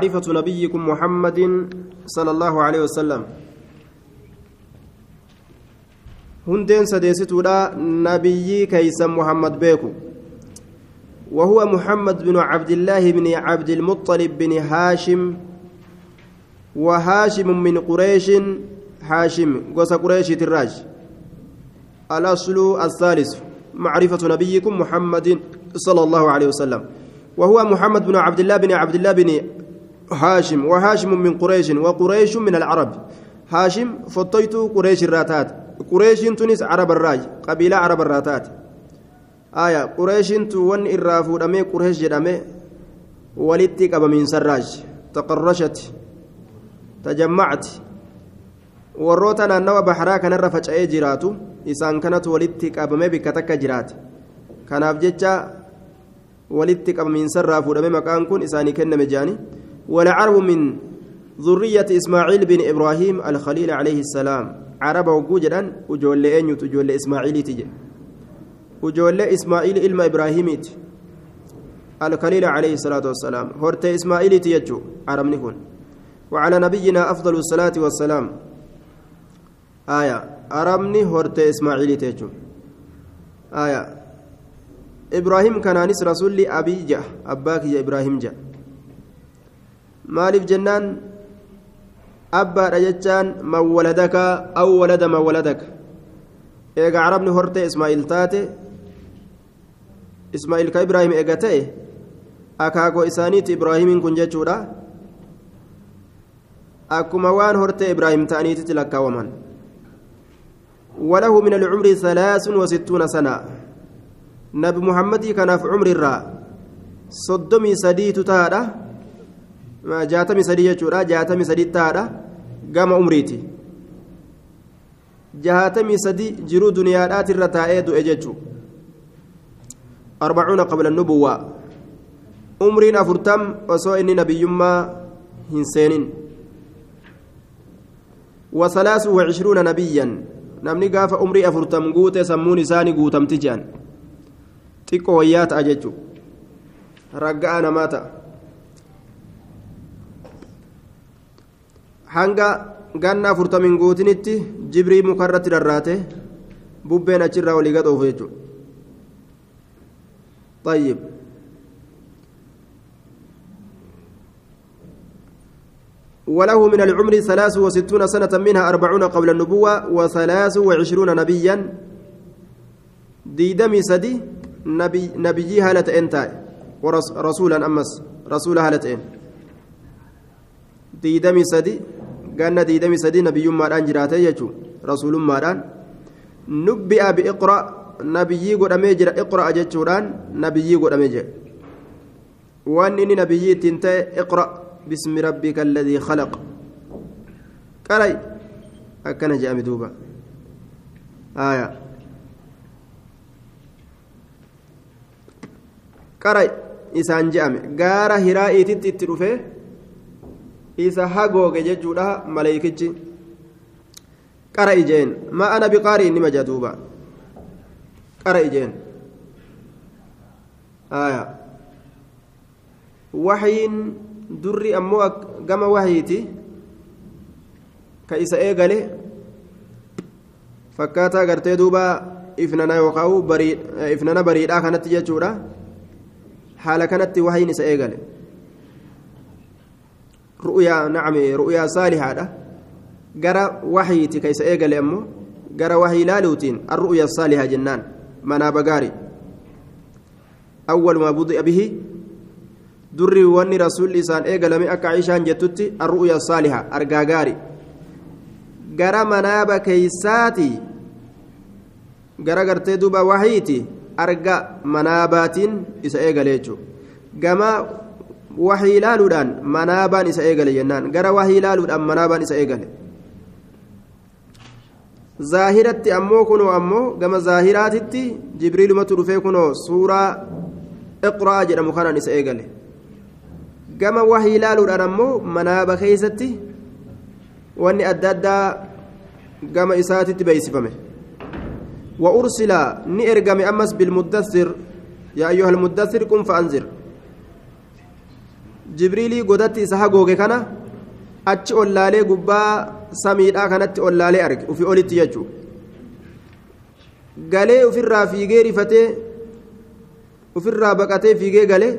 معرفة نبيكم محمد صلى الله عليه وسلم. هندين سديستولا نبي كيس محمد بيكو. وهو محمد بن عبد الله بن عبد المطلب بن هاشم وهاشم من قريش هاشم قوس قريش تراج. الأصل الثالث معرفة نبيكم محمد صلى الله عليه وسلم. وهو محمد بن عبد الله بن عبد الله بن هاشم وهاشم من قريش وقريش من العرب هاشم فطيت قريش الراتات قريش تونس عرب الراج قبيلة عرب الراتات آية قريش تون الرافو دمي قريش جدمي ولدتك من سراج تقرشت تجمعت warroota naannawa baharaa kanarra faca'ee jiraatu isaan kanatu walitti qabamee bikka takka jiraate kanaaf jecha walitti qabamiinsarraa fuudhame maqaan kun isaanii kenname jaani والعرب من ذرية إسماعيل بن إبراهيم الخليل عليه السلام. عرب وجوجدا وجول أن وجول إسماعيل تجي وجول إسماعيل إلما إبراهيميت الخليل عليه الصلاة والسلام. هرت إسماعيل تيجو عرب نكون. وعلى نبينا أفضل الصلاة والسلام. آية. عربني هرت إسماعيل تيجو آية. إبراهيم كان رسول أبي جاء أباك يا إبراهيم جاء maaliif jennaan abbaadha jechaan man waladaka aw walada man waladaka eega carabni hortee ismaa'il taate ismaa'il ka ibraahim eega ta'e akaakoo isaaniiti ibraahimiin kun jechuudha akkuma waan hortee ibraahim ta'aniititti lakkaawaman وله من العمر ثلاث وستون سنة نبي محمد كان في عمر الرا صدمي سديت تارة jaatami sadii jechuudha jaatami sadii taadha gama umriiti jaatami sadii jiruu duniyaadhaatirra taa'ee du'e jechuudha arbacuuna qabla nubuwaa umriin afurtam osoo inni nabiyyummaa hin seenin wasalaasu wacishruuna nabiyyan namni gaafa umrii afurtam guute sammuun isaanii guutamti jedhan xiqqoo wayyaa ta'a jechuudha ragga'a hanga ganna afurtamiin guutinitti jibrii mukarratti dharraate bubbeen achirraa walii gadhoofu jechuudha. طيب وله من العمر ثلاث وستون سنة منها أربعون قبل النبوة وثلاث وعشرون نبيا ديدمي سدي نبي نبيي هالة انتا ورسولا أمس رسول هالة ان ديدمي سدي ganna diidamii sadii nabiyyummaadhaan jiraate jechuun rasuulummaadhaan nubbi'a bi'iqra nabiyyii godhamee jira iqra'a jechuudhaan nabiyyii godhamee jira waan inni nabiyyii ittiin ta'e iqra bismi rabbika alladii khalaq qaray akkana je'ame duuba qaray isaan je'ame gaara hiraa'iititti itti dhufee isa hagooge jechuudha maleeykichi qara ijeen ma ana biqaarii nima jaduuba qara ijeen aya waxyiin durri ammoo gama waxyiiti ka isa eegale fakkaataa gartee duuba ifnana yookaan ifnana bariidhaa kanatti jechuudha haala kanatti waxyiin isa eegale ru'yaa nacame ru'yaa saalihaadha gara waxiiti ka isa eegale ammoo gara waxii ilaaluutiin arru'ya saaliha jennaan manaaba gaari awwalumaa budi'a bihi durri wanni rasuulli isaan eegalame akka aishaan jettutti arru'ya saaliha argaa gaari gara manaaba keeysaati gara gartee duuba waxiiti arga manaabaatiin isa eegale jechuudha gama waxii ilaaluudhaan manaabaan isa eegale jennaan gara waxii ilaaluudhaan manaabaan isa eegale zaahiratti ammoo kunoo ammoo gama zaahiraatitti jibriilumatu dhufee kunoo suuraa iqraa jedhamu kanaan isa eegale gama waxii ilaaluudhaan ammoo manaaba keeysatti wanni adda addaa gama isaatitti beeysifame وأرسل نئرقم أمس بالمدثر يا أيها المدثر قم فأنذر jibriilii godatti isa hagooge kana achi ollaalee gubbaa samiidhaa kanatti ollaalee arge ufi olitti jechuudha galee ofirraa fiigee rifatee ofirraa baqatee fiigee galee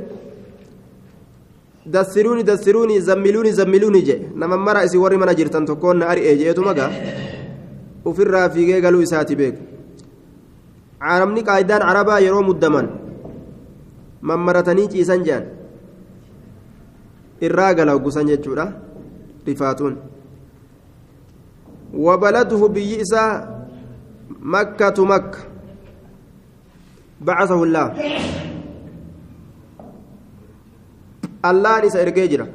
dassiruuni dassiruuni zammiluuni zammiluuni je nama mara isin warri mana jirtan tokkoon na ari'ee jeetuma gaa ofirraa fiigee galuu isaati beeku. Arabni qaayidaan arabaa yeroo muddaman mammaratanii ciisan jean irraa gala hoggusan jechuudha rifaatuun biyyi isaa makkatu makka bacasahu illaah allaan isa ergee jira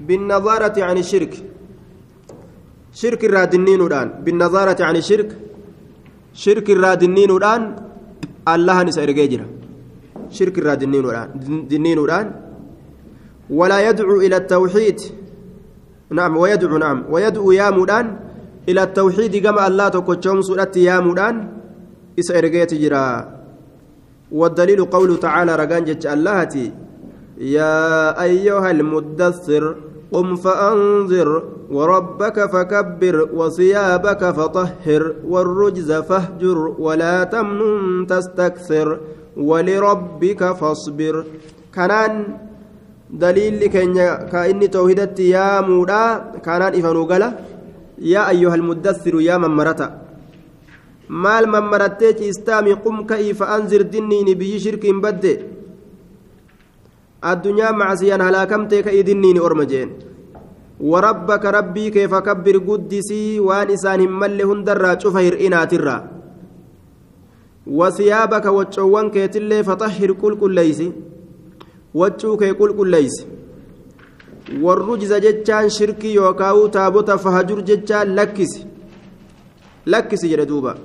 بالنظارة عن الشرك شرك الرادنين الآن بالنظارة عن الشرك شرك الرادنين الآن الله نسأل جيجرا شرك الرادنين الآن دنين الآن ولا يدعو إلى التوحيد. نعم ويدعو نعم. ويدعو يا مودان إلى التوحيد كما الله تكوتشوم سورة يا مودان. إسأل جيجرا والدليل قوله تعالى رجانجة اللهتي يا أيها المدثر قم فأنذر وربك فكبر وثيابك فطهر والرجز فاهجر ولا تمنن تستكثر ولربك فاصبر. daliilli keenya ka inni tawhidatti yaamuudha kaanaan ifanuu gala yaa ayyuhal muddassiru yaa mammarata maal mammarattee ciistaami qum ka'ii fa'anzir dinniini biyyi shirkiin badde addunyaa macsiyaan halaakamtee ka'ii dinniini orma jeen warabbaka rabbii kee fakabbir guddisii waan isaan hin malle hundarraa cufa hir'inaatirraa wasiyaabaka waccoowwan keetillee faxahhir qulqulleeysi waccuu kee qulqulleeysi warrujza jechaan shirkii yookaa'uu taabota fahajur jechaan lakkisi lakkisi jedhe duuba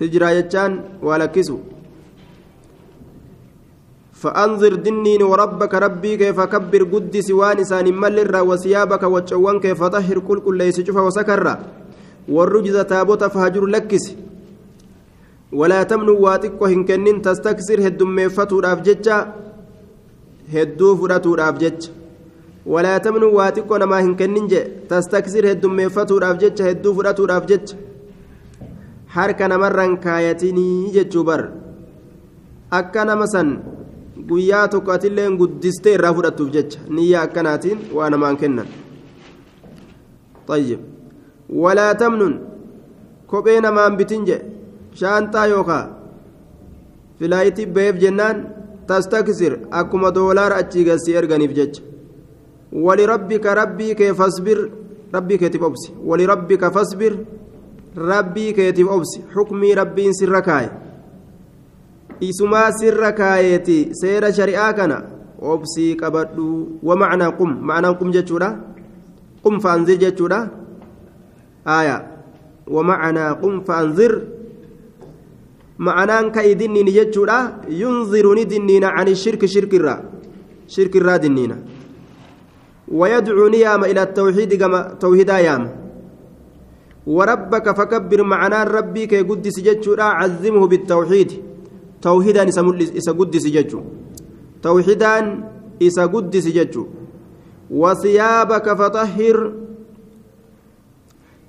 hijiraa jechaan waa lakkisu فأنظر دنين وربك ربي كيف كبر قدس وان إسان ملر وثيابك وجوان كيف طهر كل كل ليس شوف وسكر والرجز تابوت فهجر لكس ولا تمنوا واتك وهن كنن تستكسر هدم فتو رافجتشا هدو فراتو رافجتش ولا تمنوا واتك ونما هن كنن تستكسر هدم فتو رافجتش هدو فراتو رافجتش harka namarran kaayatinii jechuu bar akka nama san guyyaa tokko atillee guddistee irraa fudhattuuf jecha niyyaa akkanaatiin waa namaan kennan طيب ولا تمنن kophee namaan bitin je shaanxaa yookaa filaayitii beef jennaan tastaksir akkuma doolaara achii gasii erganiif jecha walirabbika rabbii kee fasbir rabbii keetiif obsi walirabbika fasbir rabbii keetiif obsi xukmii rabbiin sirra kaaye isumaa sirra kaayeeti seera shari'aa kana obsii qabadhu wamacnaa qum macnaan qum jechuudha qum faanzir jechuudha aya wamacnaa qum faanzir معنان كاي دنين جتشورا ينظرني دنين عن الشرك شرك الرا شرك الرا دنين ويدعوني ياما إلى التوحيد كما توحيدا ياما وربك فكبر معنا ربي كي قدس جتشورا عزمه بالتوحيد. توحيدا إسا قدس جتشو توحيدا إسا قدس جتشو وثيابك فطهر.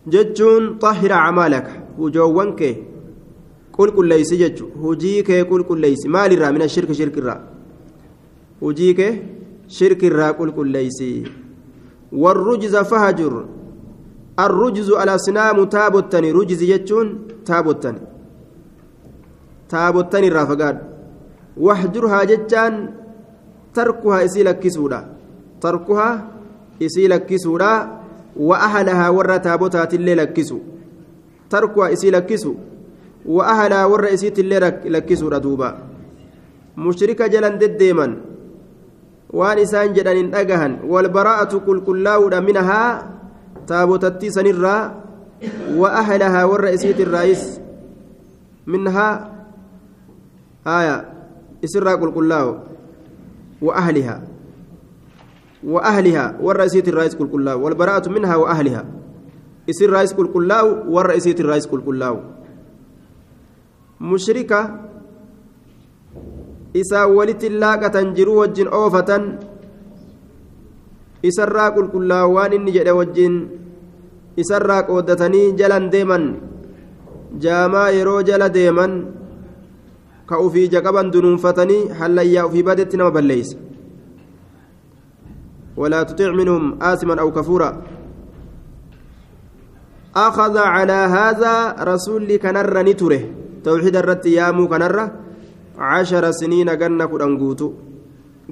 جتشون طهر أعمالك. وجوانك. Qulqulleeysi jechu hujii kee qulqulleeysi maalirraa mina shirki shirkirraa hujii kee shirkirraa qulqulleeysi warrujza fahajur arrujzu alasnaamu taabottani rujzi jechuun taabottani taabottani irraa fagaadhu waxjurhaa jechaan tarkuhaa isii lakkisuudha tarkuhaa isii lakkisuudha wa ahalahaa warra taabotaatillee lakkisu tarkuhaa isii lakkisu وأهلها ور إسيت اللي لكسوا ردوبا مشركة جلن دديما وان إسان جلن أجهن والبراءة كل كلاو منها تابوتتي سنرا وأهلها ور إسيت الرئيس منها آية إسرا كل كلاو وأهلها. وأهلها إسيت الرئيس كل كلاو والبراءة منها وأهلها. إسر الرئيس كل كلاو إسيت الرئيس كل كلاو mushrika isaan walitti laaqatan jiruu wajjin oofatan isarraa qulqullaa'u waan inni jedhe wajjin isarraa qooddatanii jalan deeman jaamaa yeroo jala deeman ka ufii jaqaban dunuunfatanii hallayyaa ufii badetti nama balleeysa ولا تطع منهم آثما أو كفورا أخذ على هذا رسول كنر نتره توحيد الرت يامو كنر عشر سنين جنة كدنغوتو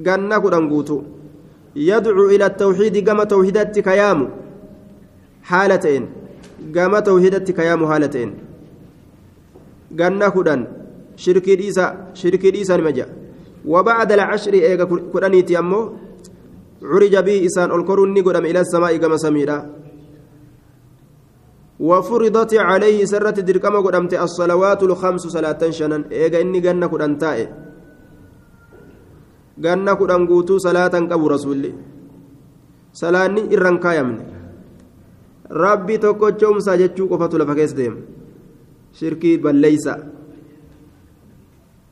جنة كدنغوتو. يدعو إلى التوحيد كما توحيدت كيامو حالتين. كما توحيدت كيامو حالتين. جنة كدن. شركي ديسا شركي ديسا نمجا. وبعد العشر إيجا كدنيتي أمو عرج به إسان القرون نقدم إلى السماء كما سميرا وفرضت عليه سرة دركما قدمت الصلوات الخمس صلاة شنن. إيجا إني جنة قدن تائه. جنة قدن قوتو صلاة قبو رسولي. salaanni irran kaayamne rabbi tokkochoomsaa jechuu qofatu lafa keessa deema shirkii balleeysa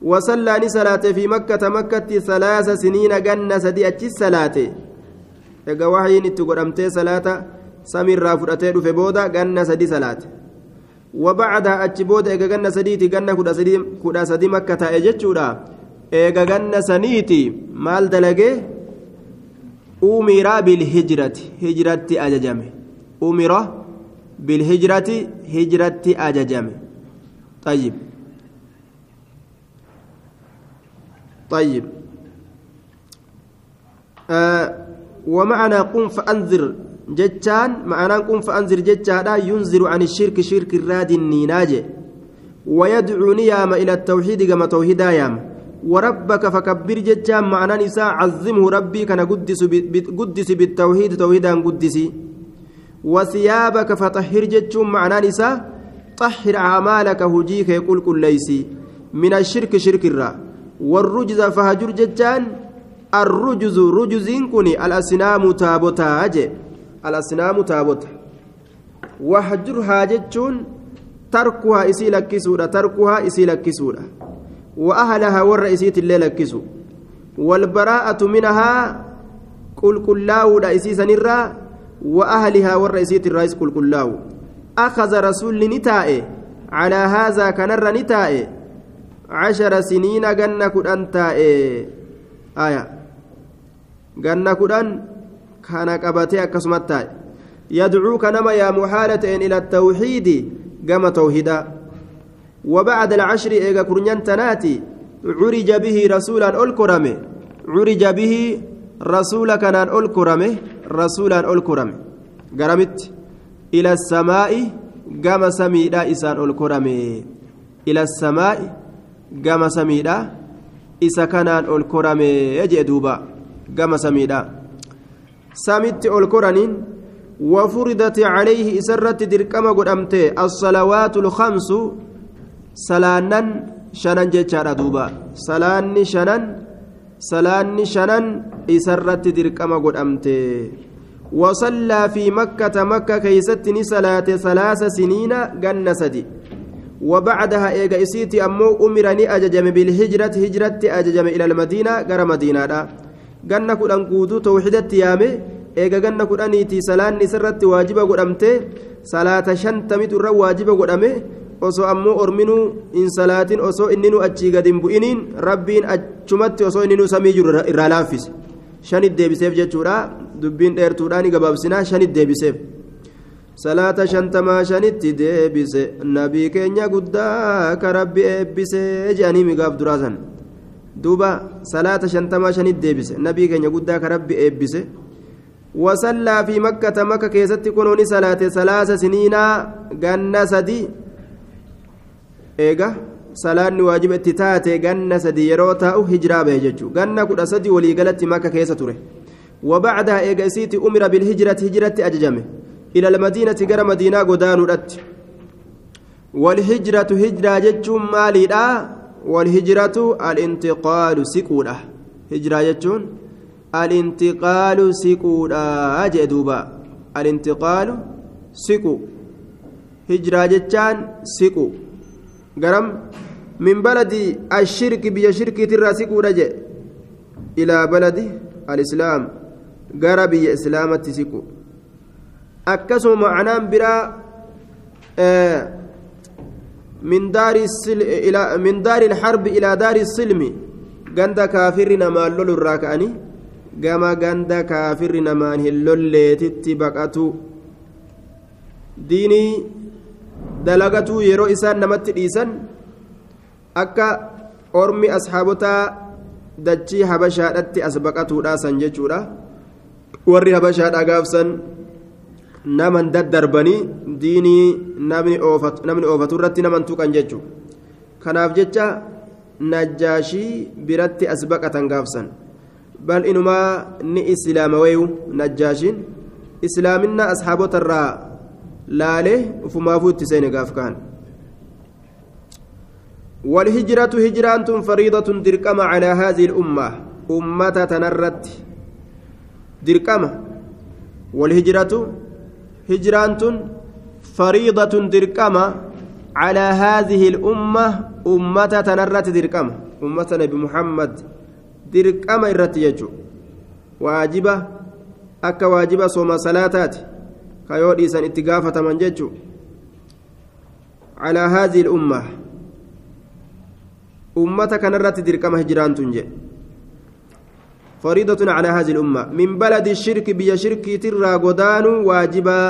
وصلاني صلاة في مكة. مكة ثلاث سنين جنة سدي أتش صلاة. إجا وحي أمتي صلاة. رافضتي في بودا جنة سدي صلاة وبعدها أتش بودا إجا جنة سديتي جنة كدا سدي كدا سدي مكة إجتشودا إجا جنة سنيتي مال دلقي أمر بالهجرة هجرة أججمه أمر بالهجرة هجرة أججمه طيب طيب آه ومعنى قم فأنذر معنى قم فأنذر جتان ينذر عن الشرك شرك الراد النيناجي ويدعو نيام إلى التوحيد كما توحيدا يام وربك فكبر جتان معنى نساء عظمه ربي كان قدس قدس بالتوحيد توحيدا قدس وثيابك فطهر جتان معنى نساء طهر أعمالك هجيك يقول كل ليسي من الشرك شرك الراد والرجز فهجر ججان الرجز رجزين كوني الأسنام تابوتا أجي الأسنام تابوتا وهجرها ججون تركها إسي لكسودا تركها إسي لكسودا وأهلها والرئيسية اللي لكسو. والبراءة منها قل كلاو رئيسي سنرا وأهلها والرئيسية الرئيس قل كلاو أخذ رسول نتائي على هذا كنر نتائي عشر سنين جنة تائي آية. جنة كدان كان قبتي أكسمت تائي يدعوك نما يا محالة إلى التوحيد قام توحيدا وبعد العشر إيجا كرنيان تناتي عرج به رسولا ألكرمه عرج به رسولا كان ألكرمه رسولا ألكرمه قرمت إلى السماء قام سميدا إسان ألكرمه إلى السماء gama samiidha isa kanaan ol korame jee duuba. Gama ol koraniin وفرضت عليه إسرت دركما قدامته الصلوات الخمس سلانا شنن جتشارا دوبا سلاني شنن سلاني شنن إسرت دركما قدامته وصلى في مكة مكة كيستني صلاة ثلاث سنين جنة سدي وبعدها إيجا إسيتي أمو أمرني أججم بالهجرة هجرة أججم إلى المدينة غير مدينة. Ganna kudhan guutuu tawxidatti yaame eega ganna kudhaniiti salaanni isarratti waajiba godhamte salaata shantamitu irra waajiba godhame osoo ammoo orminuu in salaatin osoo inninuu achii gad hin bu'iniin rabbiin achumatti osoo inninuu samii jiru irraa laaffise shanit deebiseef jechuudha. Dubbiin dheertuudhaan gabaabsinaa shanit deebiseef. Salaata shantamaa shanitti deebise nabii keenya guddaa ka rabbi eebbise jedhanii migaaf duraasan duuba salaata shantamaa shanitti deebise. Nabii keenya guddaa ka rabbi eebbise. Wasallaa fi makkata makka keessatti kunuuni salaate. Salaasa siniinaa ganna sadi. Eega salaanni waajiba itti taate ganna sadi yeroo taa'u hijiraa bahe jechuu. Ganna kudha sadi waliigalatti makka keessa ture. Wabacdaha eega isiiti umira bilhijirati hijiratti ajajame. Ilaal almadiinati gara madiinaa godaanuudhatti. Walhijratu hijraa jechuun maaliidhaa? والهجرة الانتقال سكودة هجرة جتشون الانتقال سكودة أجدوبا الانتقال سكو. هجرة جتشان سكو. غرم من بلد الشرك بيا شرك تراسك ورجع إلى بلد الإسلام. gara biyya islaamatti siqu akkasuma macnaan biraa min daari ilharbi ilaa daari silmi ganda kaafirri namaan lolu irraa ka'anii gama ganda kaafirri namaan hin lolleetitti baqatu diinii dalagatuu yeroo isaan namatti dhiisan akka ormi asxaabotaa dachii habashaadhatti as baqatuudhaasan jechuudha warri habashaadhaa gaafsan naman daddarbanii diinii namni oofatu irratti naman tuqan jechuudha kanaaf jecha najjaashii biratti as baqatan gaafsan bal inumaa ni islaamaweeyu najjaashiin islaaminaa asxaabota irraa laalee ufumaafuu itti seene gaaf kaan والهجرة هجران فريضة درقم على هذه الأمة أمة تنرت درقمة والهجرة هجران فريضة درقمة على هذه الأمة أمة تنرت درقمة أمة نبي محمد درقمة إرت يجو. واجبة أكا واجبة صوم صلاتات. كيو ديسان اتقافة من ججو. على هذه الأمة. أمة كنرت درقمة هجران تنجي. فريضة على هذه الأمة. من بلد الشرك بيا شرك ترى غدان واجبا.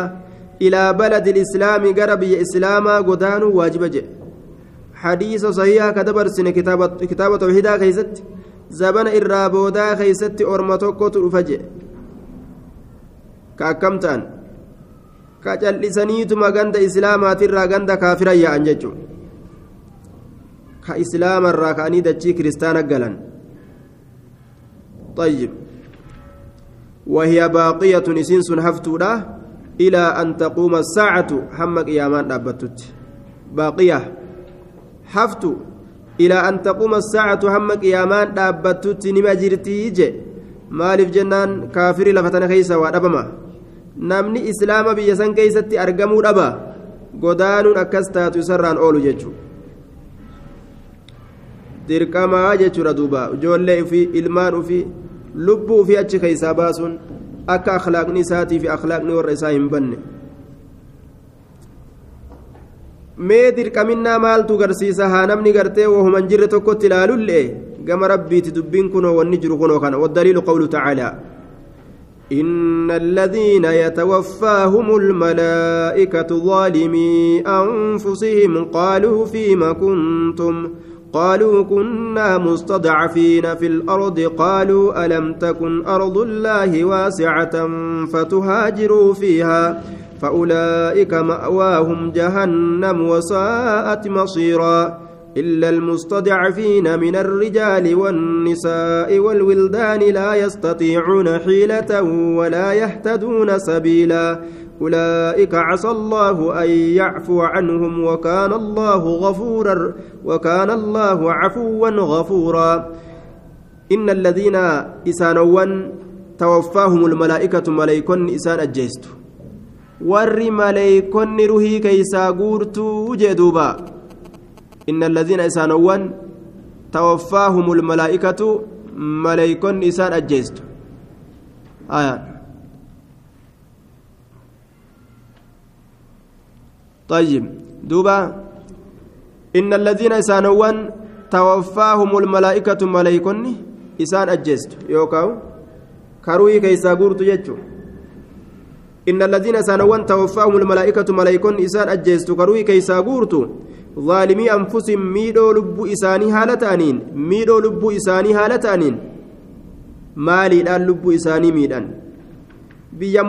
إلى بلد الإسلام قرب إسلاما غدان واجبا حديث صحيح كدبر سنة كتابة كتابة توحيدا كيست. زبن إرابودا كيست أرمتوكو ترفجي كأكمتان كجلسنيتما غند إسلاما ترى غند كافرا يا أنججو كإسلام الراكاني دجي كريستانا قلن طيب وهي باقية نسين هفتودا إلى أن تقوم الساعة حمك قيامان دابتت باقية هفتو إلى أن تقوم الساعة حمك قيامان دابتت نما جرتي جي lafatana keeysa waa dhabama namni islaama biyya san keeysatti argamuu dhaba godaanuun akkas taatu isarraan oolu jechuu dirqamaa jechuudha duuba ijoollee ufii ilmaan ufii lubbuu ufii achi keeysaa baasuun akka akhlaaqni isaatii fi akhlaaqni warra isaa hin banne mee dirqaminnaa maaltu garsiisa haa namni gartee wahuman jirre tokkotti ilaalullee gama rabbiiti dubbiin kunoo wanni jiru kunoo kana waddaliilu qawlu tacaalaa إن الذين يتوفاهم الملائكة ظالمي أنفسهم قالوا فيما كنتم قالوا كنا مستضعفين في الأرض. قالوا ألم تكن أرض الله واسعة فتهاجروا فيها؟ فأولئك مأواهم جهنم وساءت مصيرا. إلا المستضعفين من الرجال والنساء والولدان لا يستطيعون حيلة ولا يهتدون سبيلا. أولئك عسى الله أن يعفو عنهم وكان الله غفورا وكان الله عفوا غفورا. إن الذين إسانوا توفاهم الملائكة ملائكون إسان أجيست. ور ملائكون رهي كيسا قورتو جدوبا إن الذين إسانوا توفاهم الملائكة ملائكون إسان أجيست. آيات طيب دوبا. إن الذين إسانوان توفاهم الملائكة ملائكون إسان أجست يوكاو. كروي كيسا قورت يجو. إن الذين إسانوان توفاهم الملائكة ملائكون إسان أجست كروي كيسا قورت ظالمي أنفسهم ميدو لب إساني هالتانين ميدو لب إساني هالتانين مالي الآن لب إساني ميدان. بيا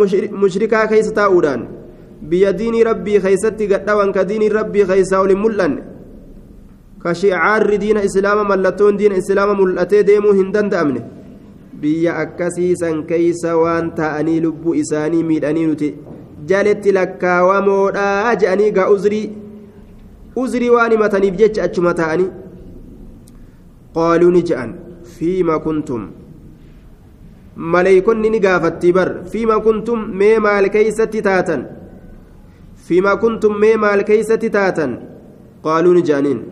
مشركا كيس تاودان biyya diinii rabbii keeysatti gadhawan ka diinii rabbii keeysaa olin mul'anne ka shicaarri diina islaama mallattoon diina islaama mul'atee deemuu hin danda'amne biyya akkasiisan keeysa waan ta'anii lubbuu isaanii miidhanii nuti jaletti lakkaawamoodhaa je'anii gaa uzrii uzrii waan himataniif jecha achuma ta'anii qaaluu ni je'an fiima kuntum maleeykonni ni gaafattii bar fiima kuntum mee maal keeysatti taatan فيما كنتم مي مال كيسة تاتا قالوا نجانين.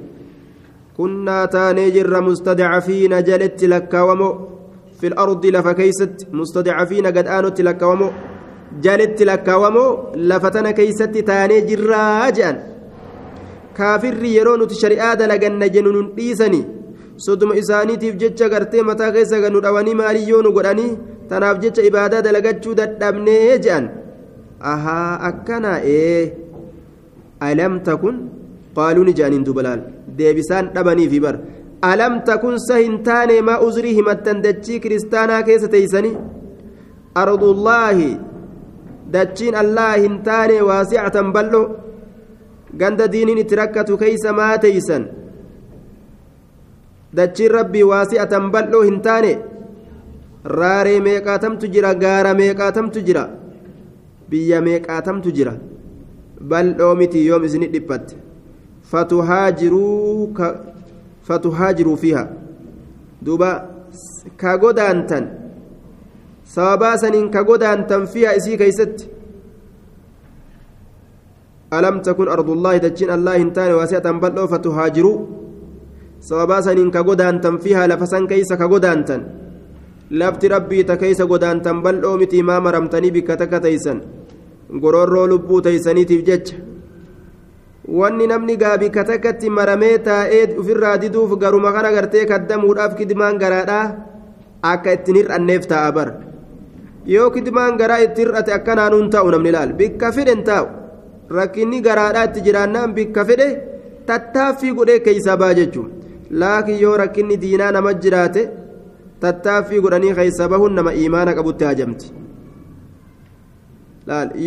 كنا تاني جر مستضعفين جلت لكاومو في الأرض لفكيست مستضعفين قد آنت لكاومو جلت لكاومو لفتنا كيست تاني جراجان كافر يرون تشريعا دلقن جنون ديسني sodoma isaaniitiif jecha gartee mataa keessa ganu dhawanii maaliyyoonu godhanii tanaaf jecha ibaadaa dalagachuu dadhabnee ahaa akkanaa ee alam takun? Qaaluu ni je'aniin dubalaal. Deebisaan dhabaniifi bar alam takun sa hin taane maa uzrii himattan dachii kiristaanaa keessa teeysanii? Ardullaahi dachiin allah hin taane waasicatan bal'o. Ganda diiniin itti rakkatu keeysa maa teeysan? Dachiin rabbii waasi'atan bal'oo hin taane? Raaree meeqaatamtu jira gaara meeqaatamtu jira biyya meeqaatamtu jira bal'oo miti yoom isini dhiphatte fatuhaajiruu fiiha duuba ka godaantan sababaa saniin ka godaantan fiiha isii keeysatti alam takun ardullaahi dachiin allah hin taane waasi'atan bal'oo fatuhaajiruu sababaa saniin ka godaantan fiihaa lafa san keeysa ka godaantan lafti rabbii ta keeysa godaantan bal'oo miti maa maramtanii bikka takka teeysan gororroo lubbuu teeysaniitiif jecha. Wanni namni gaa bikka takkatti maramee taa'ee ofirraa diduuf garuma kana gartee kaddamuudhaaf kidimaan garaadhaa akka ittiin hir'anneef taa'a bar yoo kidimaan garaa itti hir'ate akkanaanuun taa'u namni laal. Bikka fedhen taa'u. Rakkinni garaadhaa itti jiraannaan bikka fedhe tattaaffii godhee keeysaa baa jechuudha laakiin yoo rakkinni diinaa nama jiraate tattaaffii godhanii keessa bahuun nama imaana qabutti hajamti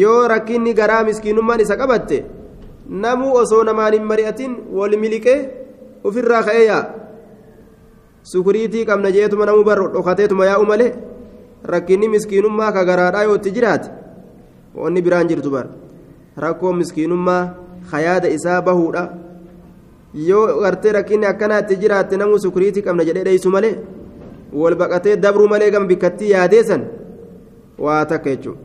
yoo rakkinni garaa miskiinummaan isa qabatte namuu osoo namaan hin mari'atin wal miliqee ofirraa ka'ee yaa? Sukuriitii qabna jeetuma namuu barro dhokateetuma yaa'u malee rakkinni miskiinummaa ka garaadhaa yoo itti jiraate wanni biraan jirtu bara. Rakkoo miskiinummaa hayaada isaa bahuudha. yoo gartee rakkinni akkanaa itti jiraatte namuu sukuriitii qabna jedhee dheeysu malee wal baqatee dabruu malee gama bikkattii yaadeessan waa takka jechuudha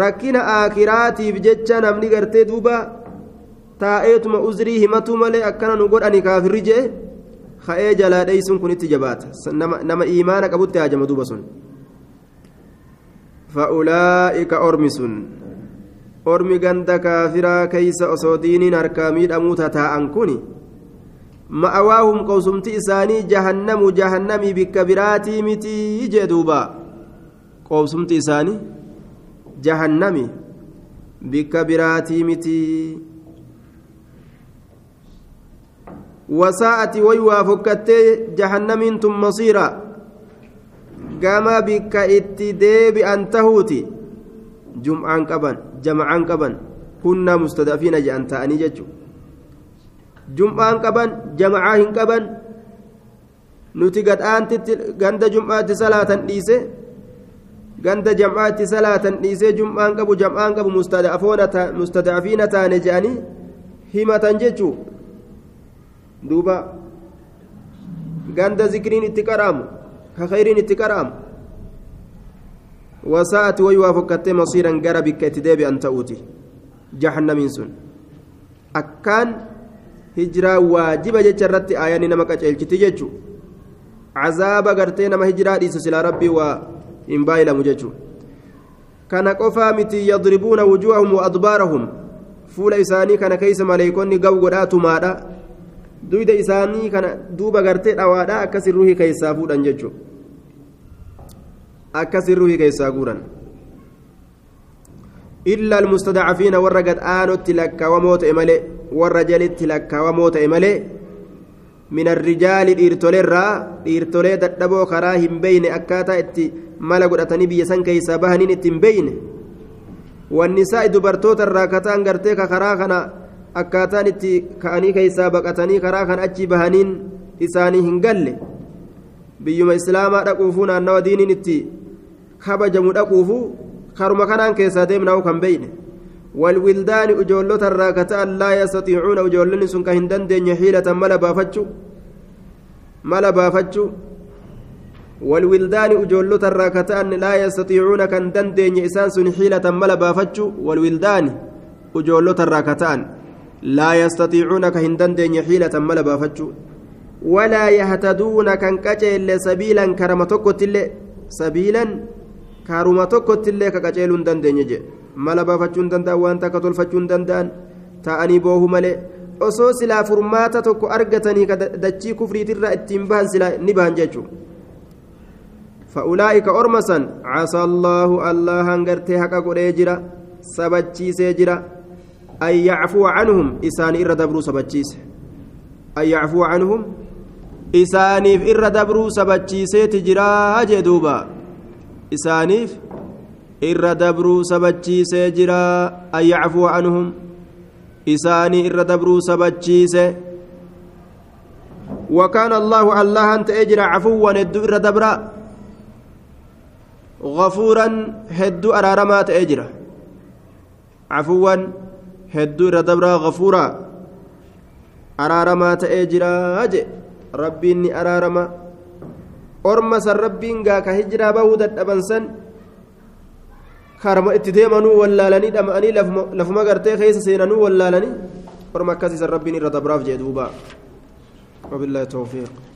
rakkina akiraatiif jecha namni gartee duuba taa'eetuma uzrii himatu malee akkana nu godhani kaafirri jee ka'ee jalaa dheeysuun kun itti jabaata nama imaana qabutti haajama duuba sun fa'ulaa'ika ormi sun ormi ganda kaafiraa keeysa osoo diiniin harkaa miidhamuu tataa'an kuni ma'awaahum qawsumti isaanii jahannamu jahannamii bikka biraatii mitii jee duuba qawsumti isaanii jahannami bikka biraatii mitii wasaa'ati way waa fokkattee jahannamiin tun masiira gama bikka itti deebi'an tahuuti jum'aan qaban jama'aan qaban kunnaa mustadafiina je'an ta'anii jechuudha jum'aan qaban jama'aa hin qaban nuti gadhaantitti ganda jum'aatti salaatan dhiise ganda jam'aatti salaatan dhiisee jum'aan qabu jam'aan qabu mustadaafiina taane je'anii himatan jechuu duuba ganda zikriin itti qaraamu ka khayriin itti qaraamu fokkattee masiiran gara bikka itti deebi'an ta'uuti jahannamiin sun akkaan hijiraa waajiba jecha irratti aayanii nama qaceelchiti jechu cazaaba gartee nama hijiraa dhiisu silaa rabbii waa hin baayilamu jechu kana qofaa miti yadribuuna wujuuhahum wa adbaarahum fuula isaanii kana keeysa maleeykonni gaw godhaa tumaadha duyda isaanii kana duuba gartee dhawaadha akkasin ruhii keeysaa fuudhan jechu akkasin ruhii keeysaa guuran إلا المستضعفين ورقت آنوت لك وموت إمالي ورجلت لك وموت إمالي من الرجال إرتولي الرا إرتولي دبو كراهم بين أكاتا إتي مالا قدتني بيسان كيسا بهنين إتم بين والنساء دبرتوت الراكتان قرتيك كراخنا أكاتان إتي كأني كيسا بقتني كراخن أجي بهنين إساني هنقل بيوم إسلاما رقوفونا أنو دينين إتي خبجمو رقوفو karuma kanaan keessaa deemnaa kan beeyne ijoollonni sun ka hin dandeenye hiilatan mala baafachuu mala baafachuu walwildaani ijoollota irraa ka ta'an laa yastatiicuuna kan dandeenye isaan sun hiilatan mala baafachuu walwildaani ijoollota irraa ka ta'an laa yastatiicuuna ka hin dandeenye hiilatan mala baafachuu ولا يهتدون كان كجيل سبيلا كرم توكوتيلي سبيلا كرم توكوتيلي كجيل دندن يجي mala baafachuun danda'an waan takka tolfachuun danda'an ta'anii boohu malee osoo silaa furmaata tokko argatanii dachii kufriitirraa ittiin bahan silaa ni bahan jechuudha فأولئك أرمسا عسى الله الله هنغرتي حقا قريجرا سبتشي سيجرا أن يعفو عنهم إسان إر دبرو سبتشيس أن يعفو عنهم إسانيف إر دبرو سبتشيسي تجرا جدوبا إسانيف إر دبرو سبتشيسي جرا أن يعفو عنهم إساني إر دبرو سبتشيسي وكان الله الله أنت أجرى عفوا ندو إر دبرا غفورا هدو أرارما تأجرا عفوا هدو ردبرا غفورا أرارما تأجرا أجي ربي إني أرارما أرمس ربين قاك هجرا بودا أبنسن karama itti deemanuu wallaalanii dhama'anii lafuma gartee keessa seenanuu wallaalanii orma akkasiisan rabbiin irra dabraaf jee duuba wabillahi tawfiiq